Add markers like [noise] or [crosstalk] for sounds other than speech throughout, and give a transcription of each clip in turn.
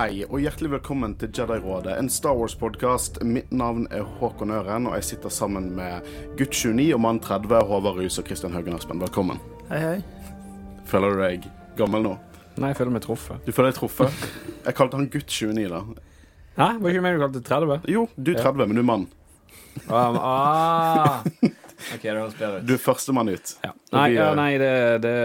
Hei og hjertelig velkommen til Jedi-rådet, en Star Wars-podkast. Mitt navn er Håkon Øren, og jeg sitter sammen med gutt 29 og mann 30, Håvard Rus og Kristian Haugen Aspen. Velkommen. Hei, hei. Føler du deg gammel nå? Nei, jeg føler meg truffet. Du føler deg truffet? Jeg kalte han gutt 29, da. Hæ? Var ikke meg du kalte 30? Jo, du er 30, men du er mann. Um, ah. [laughs] OK, det høres bedre ut. Du er førstemann ut. Ja. Nei, vi ja, nei, det, det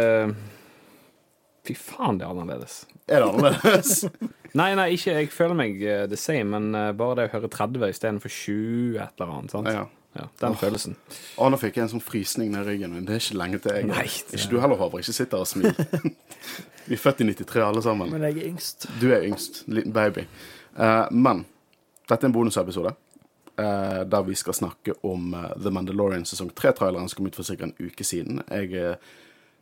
Fy faen, det er annerledes. Er det annerledes? [laughs] Nei, nei, ikke jeg føler meg eh, the same, men eh, bare det å høre 30 istedenfor 20 et eller annet. sant? ja. Ja, Den oh. følelsen. Å, nå fikk jeg en sånn frysning ned ryggen min. Det er ikke lenge til jeg Nei, det- Ikke du heller, Håvard. Ikke sitt der og smil. [laughs] vi er født i 93 alle sammen. Men jeg er yngst. Du er yngst. Liten baby. Uh, men dette er en bonusepisode uh, der vi skal snakke om uh, The Mandalorian sesong 3-traileren som kom ut for ca. en uke siden. Jeg er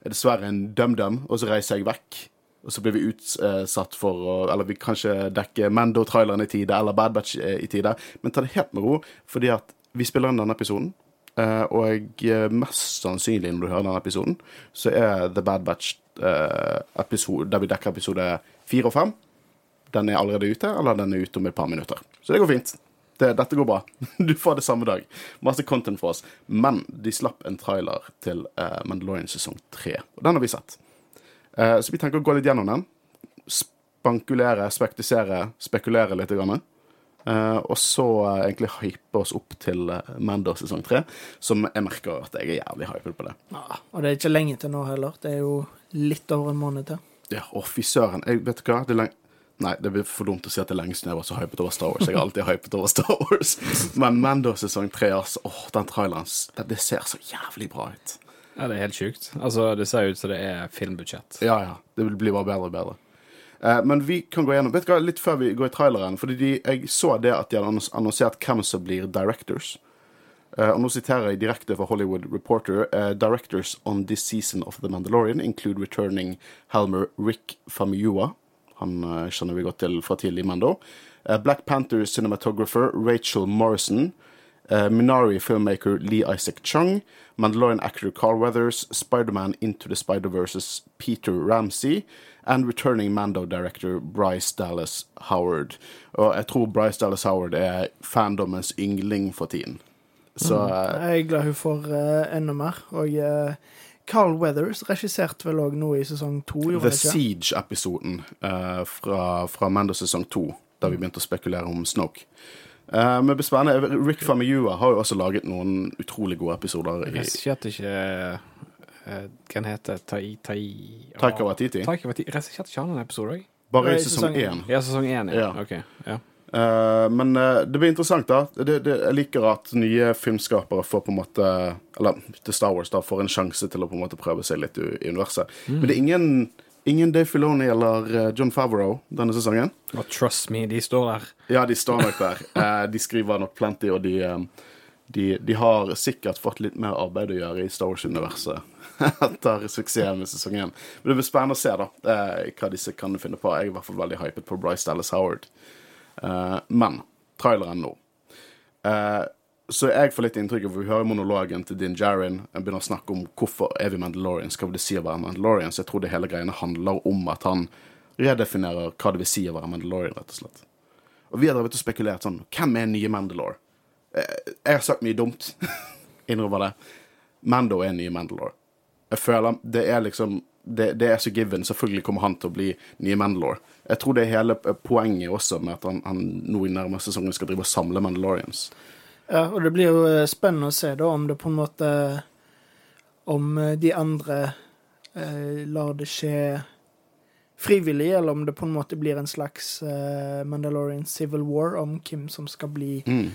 dessverre en dum-dum, og så reiser jeg vekk. Og så blir vi utsatt for å Eller vi kan ikke dekke Mando-traileren i tide, eller Bad Batch eh, i tide. Men ta det helt med ro, fordi at vi spiller inn denne episoden. eh, og eh, mest sannsynlig når du hører denne episoden, så er The Bad Batch episode, der vi dekker episode fire og fem den er allerede ute, eller den er ute om et par minutter. Så det går fint. Det, dette går bra. [laughs] Du får det samme dag. Masse content for oss. Men de slapp en trailer til Mandalorian sesong tre, og den har vi sett. Eh, så vi tenker å gå litt gjennom den. Spankulere, spektisere, spekulere litt. Grann. Eh, og så eh, egentlig hype oss opp til uh, Mando sesong tre, som jeg merker at jeg er jævlig hypet på det. Ja, og det er ikke lenge til nå heller. Det er jo litt over en måned til. Ja, å fy søren. Jeg, vet du hva? Det. Nei, det blir for dumt å si at det er lenge siden jeg var så hypet over Star Wars. Jeg har alltid hypet over Star Wars. [laughs] Men Mando sesong tre, altså. Åh, den traileren. Det, det ser så jævlig bra ut. Ja, det er helt sjukt. Altså, det ser ut som det er filmbudsjett. Ja, ja. Det blir bare bedre og bedre. Eh, men vi kan gå gjennom Vet du hva, litt før vi går i traileren, fordi de, jeg så det at de hadde annonsert hvem som blir directors. Eh, og nå siterer jeg direkte fra Hollywood Reporter. eh, directors on this season of The Mandalorian include returning Helmer Rick Famuyua. Han eh, kjenner vi godt til fra tidlig i Mando. Eh, Black Panther cinematographer Rachel Morrison. Eh, Minari filmmaker Lee Isaac Chung. Mandalorian actor Carl Weathers. Spider-Man Into the Spider-Verse's Peter Ramsey. And returning Mando director Bryce Dallas Howard. Og jeg tror Bryce Dallas Howard er fandommens yngling for tiden. Så eh, Jeg er glad hun får uh, enda mer. Og uh, Carl Weathers regisserte vel òg noe i sesong to, The? Siege-episoden fra, fra Mando sesong to, da vi begynte å spekulere om Snoke. Eh, men det blir spennende. Rick Famigua har jo også laget noen utrolig gode episoder. i Regisserte ikke uh, heter det? Tai... tai Taika Watiti? Taika Waititi. Regisserte ikke han en episode òg? Bare i sesong én. Ja, sesong én. Ja. Ja. Okay, Ja. Uh, men uh, det blir interessant, da. Det, det, jeg liker at nye filmskapere får på en måte Eller til Star Wars da får en sjanse til å på en måte prøve seg litt i, universet. Men det er ingen, ingen Dave Filoni eller eh, John Favreau denne sesongen. Og trust me, de står der. Ja, de står nok der. [laughs] Eh, de skriver nok plenty, og de, eh, de, de har sikkert fått litt mer arbeid å gjøre i Star Wars-universet [laughs] etter suksessen med sesong én. Men det blir spennende å se da, hva disse kan finne på. Jeg er i hvert fall veldig hypet på Bryce Dallas Howard. Men traileren nå. Så jeg får litt inntrykk av Vi hører monologen til Din Jarin. Jeg begynner å snakke om hvorfor er vi Mandalorian. Skal det si å være Mandalorian? Så jeg tror det hele greiene handler om at han redefinerer hva det vil si å være Mandalorian, rett og slett. Og vi har drevet og spekulert sånn Hvem er nye Mandalore? Eh, Jeg har sagt mye dumt. [laughs] Innrømmer det. Mando er nye Mandalore. Jeg føler det er liksom det, det er så given. Selvfølgelig kommer han til å bli nye Mandalore. Jeg tror det er hele poenget også med at han, han nå i nærmeste sesong skal drive og samle Mandalorians. Ja, og det blir jo eh, spennende å se da om det på en måte Om eh, de andre eh, lar det skje frivillig, eller om det på en måte blir en slags eh, Mandalorian Civil War om hvem som skal bli Mm.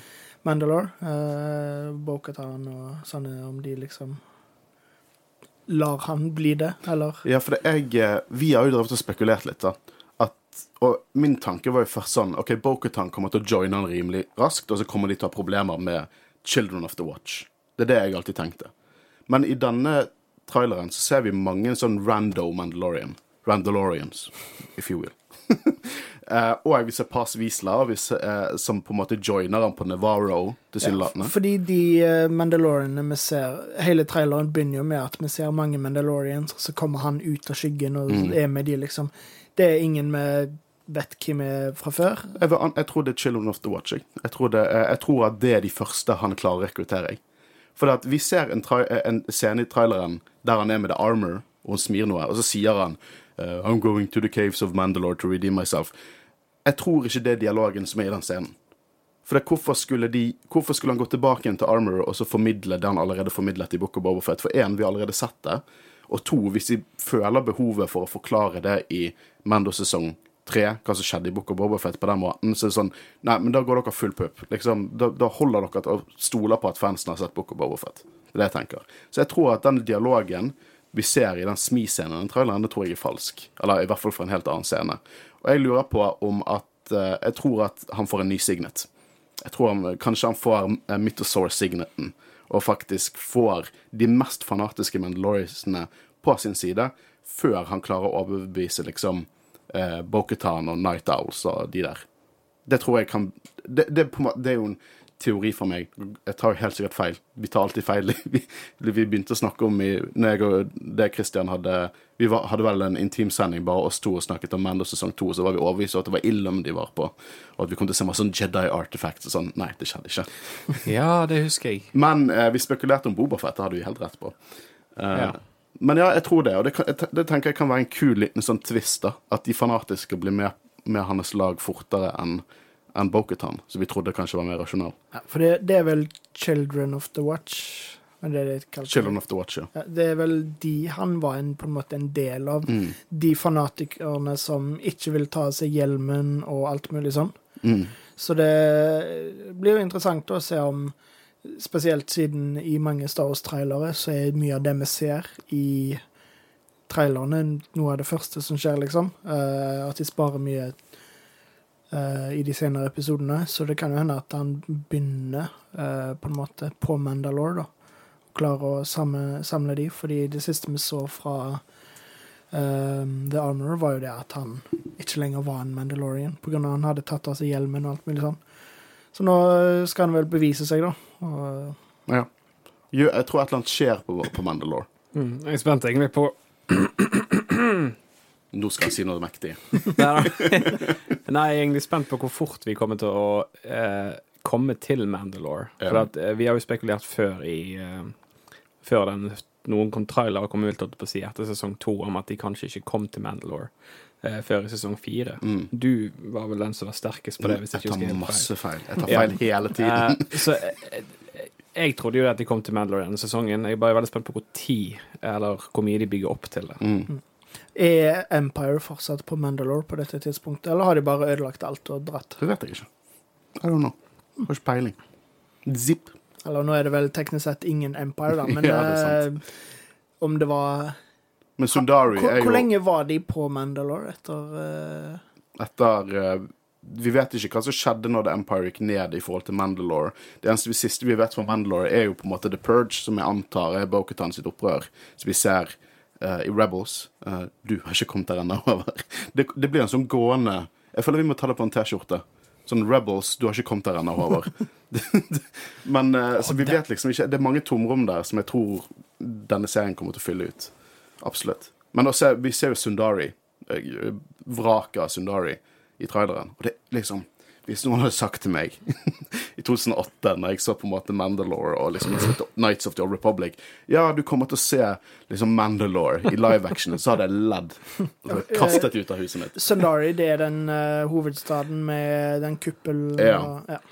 Mandalore. Eh, Bo-Katan og sånne, om de liksom lar han bli det, eller Ja, for det jeg eh, Vi har jo drevet og spekulert litt, da. Og min tanke var jo først sånn OK, Bokutan kommer til å joine han rimelig raskt, og så kommer de til å ha problemer med Children of the Watch. Det er det jeg alltid tenkte. Men i denne traileren så ser vi mange sånn rando Mandalorian. Randalorians, if you will. [laughs] Eh, og vi ser Paz vi eh, som på en måte joiner han på Navarro, tilsynelatende. Fordi de Mandaloriene Mandalorianene vi ser Hele traileren begynner jo med at vi ser mange Mandalorians, og så kommer han ut av skyggen og Mm. er med de, liksom. Det er ingen vi vet hvem er fra før. Jeg, vil jeg tror det er Children of the Watch. Jeg, tror, det, jeg tror at det er de første han klarer å rekruttere. For vi ser en, en scene i traileren der han er med The Armor, og han smir noe, og så sier han eh, I'm going to the caves of Mandalore to redeem myself. Jeg tror ikke det er dialogen som er i den scenen. For hvorfor, skulle de, hvorfor skulle han gå tilbake til Armor og så formidle det han allerede formidlet i Book of Boba Fett? For én, vi har allerede sett det. Og to, hvis de føler behovet for å forklare det i Mando sesong tre, hva som skjedde i Book of Boba Fett på den måten, så er det sånn Nei, men da går dere full pupp. Liksom, da, da holder dere til å stole på at fansen har sett Book of Boba Fett. Det er det jeg tenker. Så jeg tror at den dialogen vi ser i den smi-scenen i traileren, det tror jeg er falsk. Eller i hvert fall for en helt annen scene. Og jeg lurer på om at eh, Jeg tror at han får en ny signet. Jeg tror han, kanskje han får uh, Mythosaur-signeten, og faktisk får de mest fanatiske Mandaloriansene på sin side, før han klarer å overbevise liksom eh, Boketan og Night Owls og de der. Det tror jeg kan Det, det, det er jo en teori for meg. Jeg tar helt sikkert feil. Vi tar alltid feil. [laughs] Vi, vi begynte å snakke om i når jeg og det Christian hadde Vi var, hadde vel en intimsending bare oss to og snakket om Mando sesong to, så var vi overbevist om at det var Illum de var på, og at vi kom til å se masse sånn Jedi artifacts og sånn. Nei, det skjedde ikke. [laughs] Ja, det husker jeg. Men eh, vi spekulerte om Bobafett, det hadde vi helt rett på. Eh, Ja. Men ja, jeg tror det, og det, kan, det tenker jeg kan være en kul liten sånn twist, da. At de fanatiske blir med, med hans lag fortere enn enn Boketan, som vi trodde kanskje var mer rasjonell. Ja, for det, det er vel Children of the Watch? Men det er det kalt. Children of the Watch, ja. Ja, det er vel de han var en, på en måte en del av. Mm. De fanatikerne som ikke vil ta av seg hjelmen og alt mulig sånn. Mm. Så det blir jo interessant å se om Spesielt siden i mange Star Wars-trailere så er mye av det vi ser i trailerne, noe av det første som skjer, liksom. Uh, at de sparer mye eh, i de senere episodene. Så det kan jo hende at han begynner uh, på en måte på Mandalore, da. Og klarer å samle, samle de, fordi det siste vi så fra uh, The Armor, var jo det at han ikke lenger var en Mandalorian, på grunn av at han hadde tatt av seg hjelmen og alt mulig sånn. Så nå skal han vel bevise seg, da. Og ja. Jeg tror et eller annet skjer på, på Mandalore. Mm. Jeg er spent egentlig på [clears throat] Nå skal han si noe mektig. [laughs] Nei. Jeg er egentlig spent på hvor fort vi kommer til å eh, komme til Mandalore. Ja. For at, eh, vi har jo spekulert før i eh, Før den noen trailere kom ut på å si, etter sesong to om at de kanskje ikke kom til Mandalore eh, før i sesong fire. Mm. Du var vel den som var sterkest på det, jeg Jeg tar husker masse feil. Jeg tar Ja. feil hele tiden. Eh, så eh, jeg trodde jo at de kom til Mandalore denne sesongen. Jeg er bare veldig spent på hvor tid, eller hvor mye de bygger opp til det. Mm. Er Empire fortsatt på Mandalore på dette tidspunktet, eller har de bare ødelagt alt og dratt? Det vet jeg ikke. I don't know. Har ikke peiling. Zipp. Eller nå er det vel teknisk sett ingen Empire, da, [laughs] men Ja, det eh, om det var Men Sundari er jo hvor lenge var de på Mandalore etter uh... etter uh, Vi vet ikke hva som skjedde når The Empire gikk ned i forhold til Mandalore. Det eneste vi, siste vi vet fra Mandalore, er jo på en måte The Purge, som jeg antar er Bokutan sitt opprør. Så vi ser eh, i Rebels Uh, Du har ikke kommet der ennå, [laughs] over. Det, det blir en sånn gående Jeg føler vi må ta det på en T-skjorte. Sånn Rebels, du har ikke kommet der ennå, Håvard. [laughs] [laughs] Men uh, så vi vet liksom ikke Det er mange tomrom der som jeg tror denne serien kommer til å fylle ut. Absolutt. Men også, vi ser jo Sundari. Vraket av Sundari i traileren. Og det er liksom Hvis noen hadde sagt til meg [laughs] i 2008, når jeg så på en måte Mandalore og liksom Nights of the Old Republic Ja, du kommer til å se liksom Mandalore i live action, så hadde jeg ledd. Og kastet ut av huset mitt. Sundari, det er den uh, hovedstaden med den kuppelen Ja. og ja.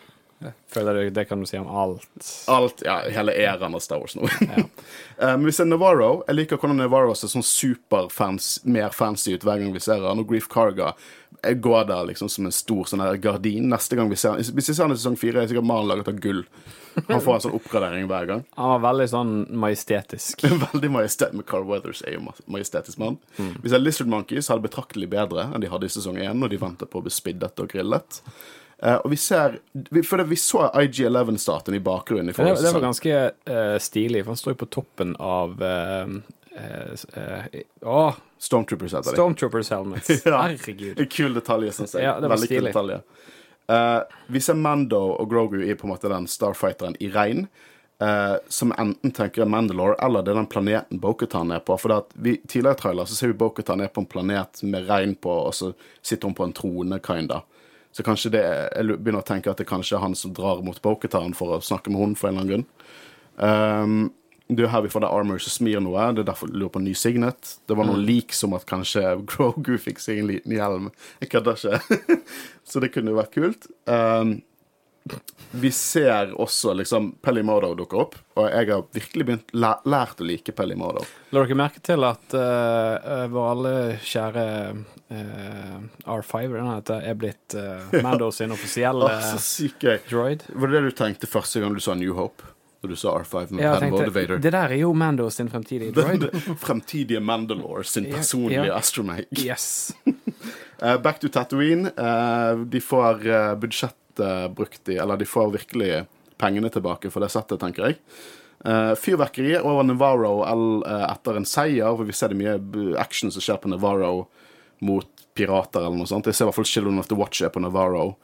Føler du, Det kan du si om alt. Alt, ja, hele æraen av Star Wars nå. Ja. [laughs] Eh, Men vi ser Navarro. Jeg liker hvordan Navarro ser sånn superfans, mer fancy ut hver gang vi ser han. Og Grief Carga jeg går der liksom som en stor sånn her gardin. Neste gang vi ser han Hvis vi ser han i sesong fire, er sikkert malen laget av gull. Han får en sånn oppgradering hver gang. Han var veldig sånn majestetisk. [laughs] Veldig majestetisk. Carl Weathers er jo ma- majestetisk mann. Vi ser Lizard Monkeys har det betraktelig bedre enn de hadde i sesong én, når de ventet på å bli spiddet og grillet. Eh, og vi ser vi, For det, vi så IG-11-staten i bakgrunnen. i Det, det var ganske uh, stilig, for han står jo på toppen av uh, Stormtroopers heter de. Stormtroopers helmets. [laughs] Ja. Herregud. En kul detalj, syns jeg. Ja, det var Veldig kul stilig. detalj. Eh, vi ser Mando og Grogu i på en måte den starfighteren i regn. Uh, som enten tenker er Mandalore, eller det er den planeten Bokutan er på. For det at vi, tidligere i trailer så ser vi Bokutan er på en planet med regn på, og så sitter hun på en trone, kinda. Så kanskje det jeg begynner å tenke at det kanskje er han som drar mot Bokutan for å snakke med henne for en eller annen grunn. Um, det er her vi får det armor som smir noe. Det er derfor jeg lurer på ny signet. Det var noen lik som at kanskje [laughs] Grogu fikk seg en liten hjelm. Jeg kødder ikke. [laughs] så det kunne jo vært kult. Um, vi ser også liksom Pelimodo dukke opp, og jeg har virkelig begynt læ lært å like Pelimodo. La dere merke til at uh, vår alle kjære uh, R5 den heter, er blitt uh, Mando sin offisielle [laughs] ja. droid? Var det det du tenkte første gang du sa New Hope? Da du sa R5 med Ja, tenkte, Motivator? det der er jo Mando sin fremtidige droid. Den [laughs] fremtidige Mandalore sin personlige ja. astromake. Yes. uh, [laughs] back to Tatooine. De får uh, budsjettet brukt i Eller de får virkelig pengene tilbake for det settet, tenker jeg. Uh, fyrverkeri over Navarro eh, etter en seier, hvor vi ser det mye action som skjer på Navarro mot pirater eller noe sånt. Jeg ser i hvert fall Children of the Watch er på Navarro.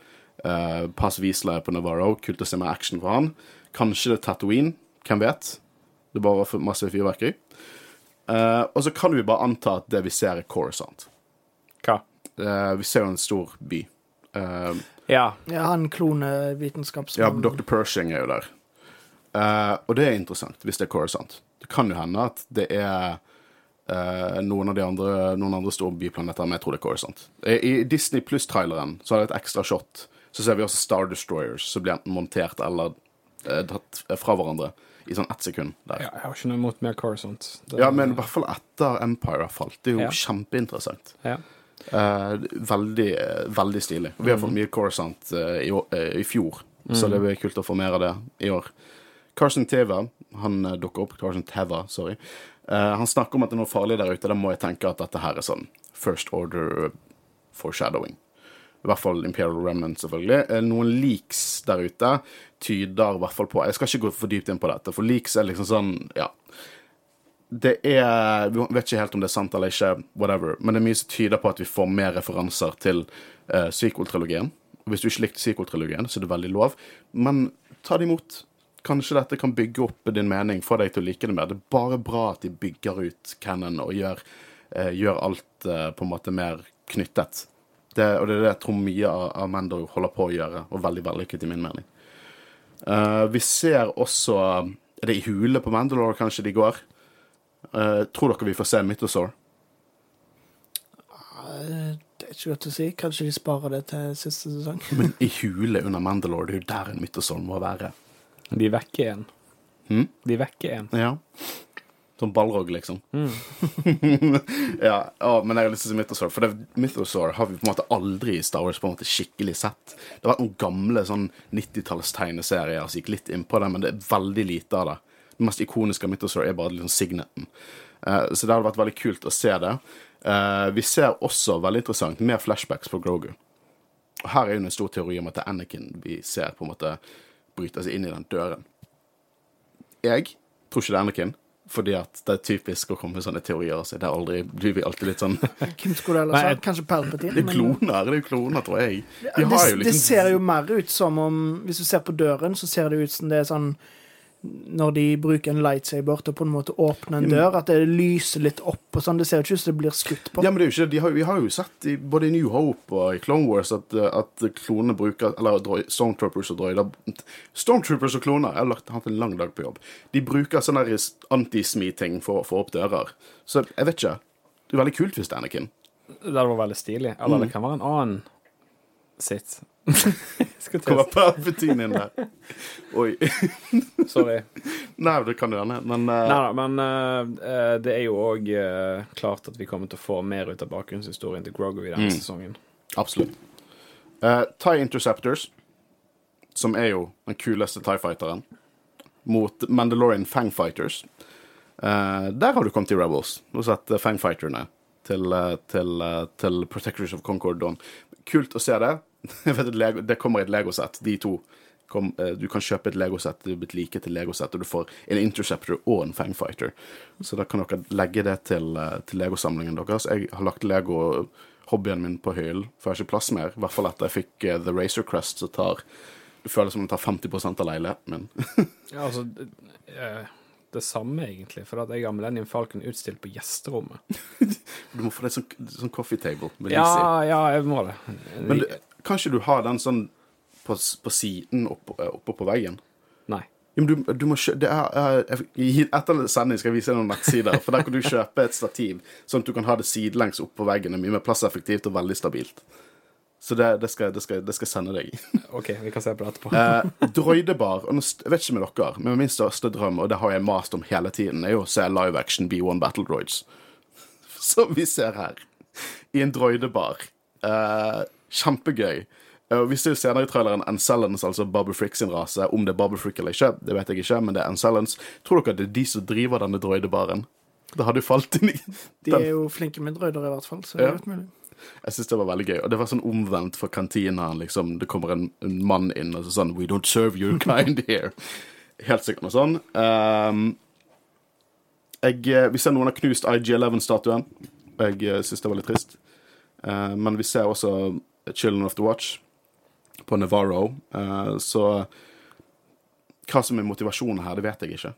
Uh, Pass Wiesler er på Navarro. Kult å se mer action fra han. Kanskje det er Tatooine. Hvem vet? Det er bare masse fyrverkeri. Uh, og så kan vi bare anta at det vi ser, er Coruscant. Hva? Uh, vi ser jo en stor by. Eh, Ja. Ja, han ja. Dr. Pershing er jo der. Uh, og det er interessant, hvis det er Coruscant. Det kan jo hende at det er uh, noen av de andre Noen andre store biplaneter, men jeg tror det er Coruscant. I, Disney Pluss-traileren så er det et ekstra shot. Så ser vi også Star Destroyers som blir enten montert eller uh, tatt fra hverandre i sånn ett sekund. der. ja. Jeg har ikke noe imot mer Coruscant. Det- Ja, men i hvert fall etter Empire har falt. Det er jo Ja. kjempeinteressant. ja. Eh, veldig, eh, veldig stilig. Vi har fått mye Coruscant eh, i, i fjor, så det blir kult å få mer av det i år. Carson Teva, han dukker opp. Carson Teva, sorry. Uh, han snakker om at det er noe farlig der ute. Da må jeg tenke at dette her er sånn First Order foreshadowing. I hvert fall Imperial Remnant, selvfølgelig. Uh, Noen leaks der ute tyder i hvert fall på Jeg skal ikke gå for dypt inn på dette, for leaks er liksom sånn Ja. Det er Vi vet ikke helt om det er sant eller ikke, whatever, men det er mye som tyder på at vi får mer referanser til uh, sequel-trilogien. Hvis du ikke likte sequel-trilogien, så er det veldig lov, men ta det imot. Kanskje dette kan bygge opp din mening, få deg til å like det mer. Det er bare bra at de bygger ut canon og gjør, uh, gjør alt uh, på en måte mer knyttet. Det, og det er det jeg tror mye av, av Mando holder på å gjøre, og veldig vellykket i min mening. Uh, vi ser også Er det i hule på Mandalore kanskje de går? Eh, tror dere vi får se Mythosaur? Eh, Det er ikke godt å si. Kanskje de sparer det til siste sesong. [laughs] Men i hule under Mandalore, det er jo der en Mythosaur må være. De vekker en. Hmm? De vekker en. Ja. Som ballrog, liksom. [laughs] ja, å, men jeg har lyst til å si Mythosaur, for det, Mythosaur har vi på en måte aldri i Star Wars på en måte skikkelig sett. Det har vært noen gamle sånn 90-tallstegneserier som gikk litt innpå det, men det er veldig lite av det. Det mest ikoniske av Mythosaur er bare liksom signeten. Uh, så det hadde vært veldig kult å se det. Uh, vi ser også, veldig interessant, mer flashbacks på Grogu. Og her er jo en stor teori om at det er Anakin vi ser på en måte bryter seg inn i den døren. Jeg tror ikke det er Anakin, fordi at det er typisk å komme med sånne teorier. Altså. det er aldri, blir vi alltid litt sånn Det [laughs] Hvem skulle det ellers ha? Kanskje Palpatine? er kloner, det er jo kloner, tror jeg. De har det, liksom... det ser jo mer ut som om Hvis du ser på døren, så ser det ut som det er sånn Når de bruker en lightsaber til å på en måte åpne en dør, at det lyser litt opp og sånn. Det ser jo ikke ut som det blir skutt på. Ja, men det er jo ikke det. De har, vi har jo sett i, både i New Hope og i Clone Wars at, uh, at klonene bruker Eller Stormtroopers og droider Stormtroopers og kloner Jeg har lagt, hatt en lang dag på jobb. De bruker sånne antismi-ting for å få opp dører. Så jeg vet ikke. Det er veldig kult hvis det er Anakin. Det hadde vært veldig stilig. Eller Mm. det kan være en annen sitt. [laughs] Kommer Palpatine inn der. Oi. [laughs] Sorry. Nei, det kan du gjerne, men uh, Nei da, men eh, eh, det er jo òg klart at vi kommer til å få mer ut av bakgrunnshistorien til Grogo i denne Mm. sesongen. Absolutt. Uh, TIE Interceptors, som er jo den kuleste TIE Fighteren, mot Mandalorian Fangfighters. Uh, der har du kommet til Rebels og sett uh, Fangfighterne til, uh, til, uh, til Protectors of Concord Dawn. Kult å se det. [laughs] Det kommer i et Legosett, de to. Kom, uh, du kan kjøpe et Legosett, det er blitt like til Legosett, og du får en Interceptor og en Fangfighter. Så da kan dere legge det til, uh, til Legosamlingen deres. Jeg har lagt Lego-hobbyen min på hyllen, for jeg har ikke plass mer. I hvert fall etter jeg fikk uh, The Racer Crest, som tar Det føles som den tar 50% av leiligheten min. [laughs] Ja, altså det, eh, samme, egentlig. For at jeg har Millennium Falcon utstilt på gjesterommet. [laughs] Du må få deg sånn, sånn coffee table. Med. Ja, ja, jeg må det. Men du, kan ikke du ha den sånn på, på siden oppå oppå på veggen? Nei. Ja, men du, du må kjøpe er, er, Etter sending skal jeg vise deg noen nettsider, for der kan du kjøpe et stativ, sånn at du kan ha det sidelengs oppå veggen. Det er mye mer plasseffektivt og veldig stabilt. Så det, det, skal, det, skal, det skal jeg sende deg. [laughs] OK, vi kan se på det etterpå. Eh, droidebar. og nå Jeg vet ikke med dere, men min største drøm, og det har jeg mast om hele tiden, er jo å se live action B1 Battle Droids. [laughs] Som vi ser her. I en droidebar. Eh, kjempegøy. Uh, vi ser senere i traileren Ancellans, altså Barbara Frick sin rase. Om det er Barbara Frick eller ikke, det vet jeg ikke, men det er Ancellans. Tror dere det er de som driver denne droidebaren? Det hadde jo falt inn i De er jo flinke med drøyder, i hvert fall. Så det Ja. er godt mulig. Jeg synes det var veldig gøy. Og det var sånn omvendt for kantinaen. Liksom. Det kommer en, en mann inn og så sånn We don't serve your [laughs] kind here. Helt sikkert noe sånn. Um, jeg, eh, vi ser noen har knust IG11-statuen. Jeg uh, syns det var litt trist. Uh, men vi ser også Children of the Watch på Navarro. Eh, så hva som er motivasjonen her, det vet jeg ikke.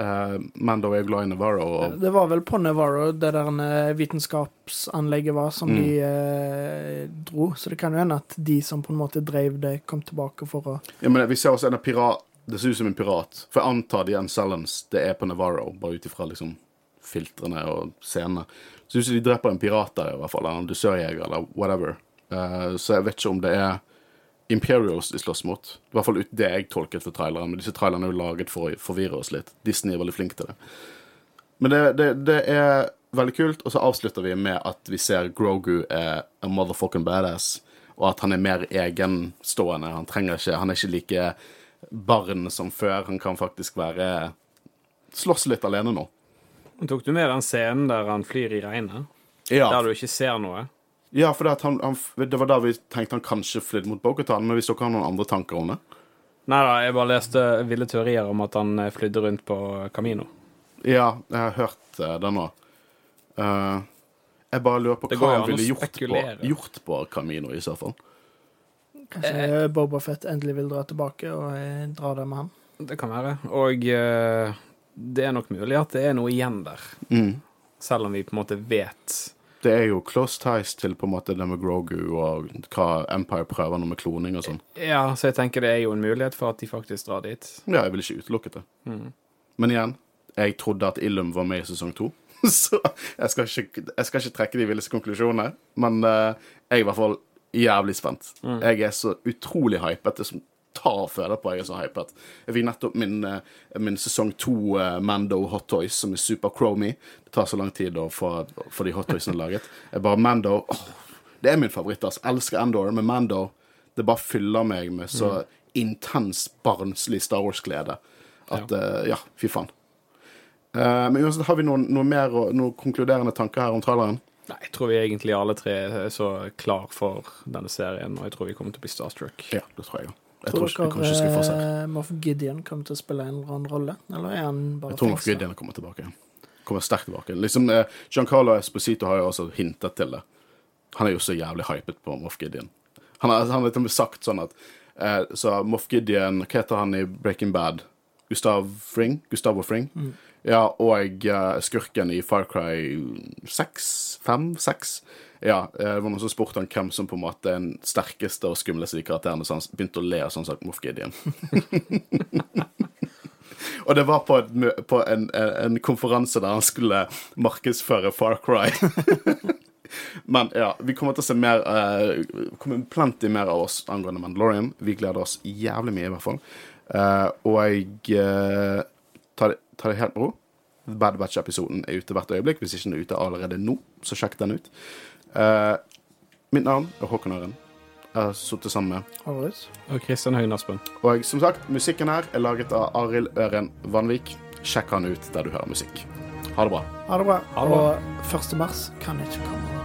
Uh, da er jeg glad i Navarro. Og, Det var vel på Navarro det der eh, vitenskapsanlegget var, som Mm. de eh, dro. Så det kan jo hende at de som på en måte drev det, kom tilbake for å Ja, men Vi ser også en pirat Det ser ut som en pirat. For jeg antar de Ancellans det er på Navarro, bare ut ifra liksom filtrene og scenene. Så ut som de dreper en pirat der, i hvert fall. Eller en dusørjeger, eller whatever. Eh, så jeg vet ikke om det er Imperials de slåss mot. I hvert fall ut det jeg tolket for traileren. Men disse trailerne er jo laget for å forvirre oss litt. Disney er veldig flink til det. Men det, det, det er veldig kult, og så avslutter vi med at vi ser Grogu er a motherfucking badass, og at han er mer egenstående. Han trenger ikke Han er ikke like barn som før. Han kan faktisk være Slåss litt alene nå. Tok du med den scenen der han flyr i regnet? Ja, Der du ikke ser noe? Ja for det, at han, han, det var da vi tenkte han kanskje flydde mot Bogotan, men hvis dere har noen andre tanker om det Nei da, jeg bare leste ville teorier om at han eh, flydde rundt på Camino. Ja, jeg har hørt eh, det nå. Uh, jeg bare lurer på hva han ville gjort på, gjort på Camino, i så fall. Kanskje Eh. Boba Fett endelig vil dra tilbake og dra det med han. Det kan være. Og uh, det er nok mulig at det er noe igjen der. Mm. Selv om vi på en måte vet Det er jo close ties til på en måte det med Grogu og hva Empire prøver nå med kloning og sånn. Ja, så jeg tenker det er jo en mulighet for at de faktisk drar dit. Ja, jeg vil ikke utelukke det. Mm. Men igjen, jeg trodde at Illum var med i sesong to. [laughs] Så jeg skal ikke, jeg skal ikke trekke de villeste konklusjonene. Men eh, jeg er i hvert fall jævlig spent. Mm. Jeg er så utrolig hypet. Det som tar og føler på jeg er så hypet. Jeg fikk nettopp min, eh, min sesong to eh, Mando Hot Toys, som er super chromy. Det tar så lang tid å få, de hot toysene laget. Jeg bare Mando oh, Det er min favoritt. Altså. Elsker Endor, men Mando det bare fyller meg med så intens barnslig Star Wars-glede at eh, Ja, fy faen. Uh, men uansett, har vi noen, noe mer noen konkluderende tanker her om traileren? Nei, jeg tror vi egentlig alle tre er så klar for denne serien, og jeg tror vi kommer til å bli starstruck. Ja, det tror jeg òg. Jeg Tror tror ikke, ikke dere uh, Moff Gideon kommer til å spille en eller annen rolle? Eller er han bare Jeg tror Moff? Gideon kommer tilbake. Kommer sterkt tilbake. Liksom, eh, Giancarlo Esposito har jo også hintet til det. Han er jo så jævlig hypet på Moff Gideon. Han har, han har til sagt sånn at eh, Så Moff Gideon Hva heter han i Breaking Bad? Gustav Fring? Gustavo Fring? Ja, og eh, skurken i Far Cry 6? 5? 6? Ja, eh, det var noen som spurte han hvem som på en måte er den sterkeste og skumleste i karakterene, så han begynte å le og sånn sagt Moff Gideon. Og det var på, en, på en, en konferanse der han skulle markedsføre Far Cry. [laughs] Men ja, vi kommer til å se mer uh, kommer plenty mer av oss angående Mandalorian. Vi gleder oss jævlig mye, i hvert fall. Uh, og jeg uh, tar, det- tar det helt med ro. Bad Batch-episoden er ute hvert øyeblikk. Hvis ikke den er ute allerede nå, så sjekk den ut. Uh, mitt navn er Håkon Øren. Jeg har sittet sammen med Horus? Og Kristian Høyen Aspen. og som sagt, musikken her er laget av Arild Øren Vanvik. Sjekk han ut der du hører musikk. Ha det bra. Ha det bra. Ha det bra. Og 1. mars kan ikke komme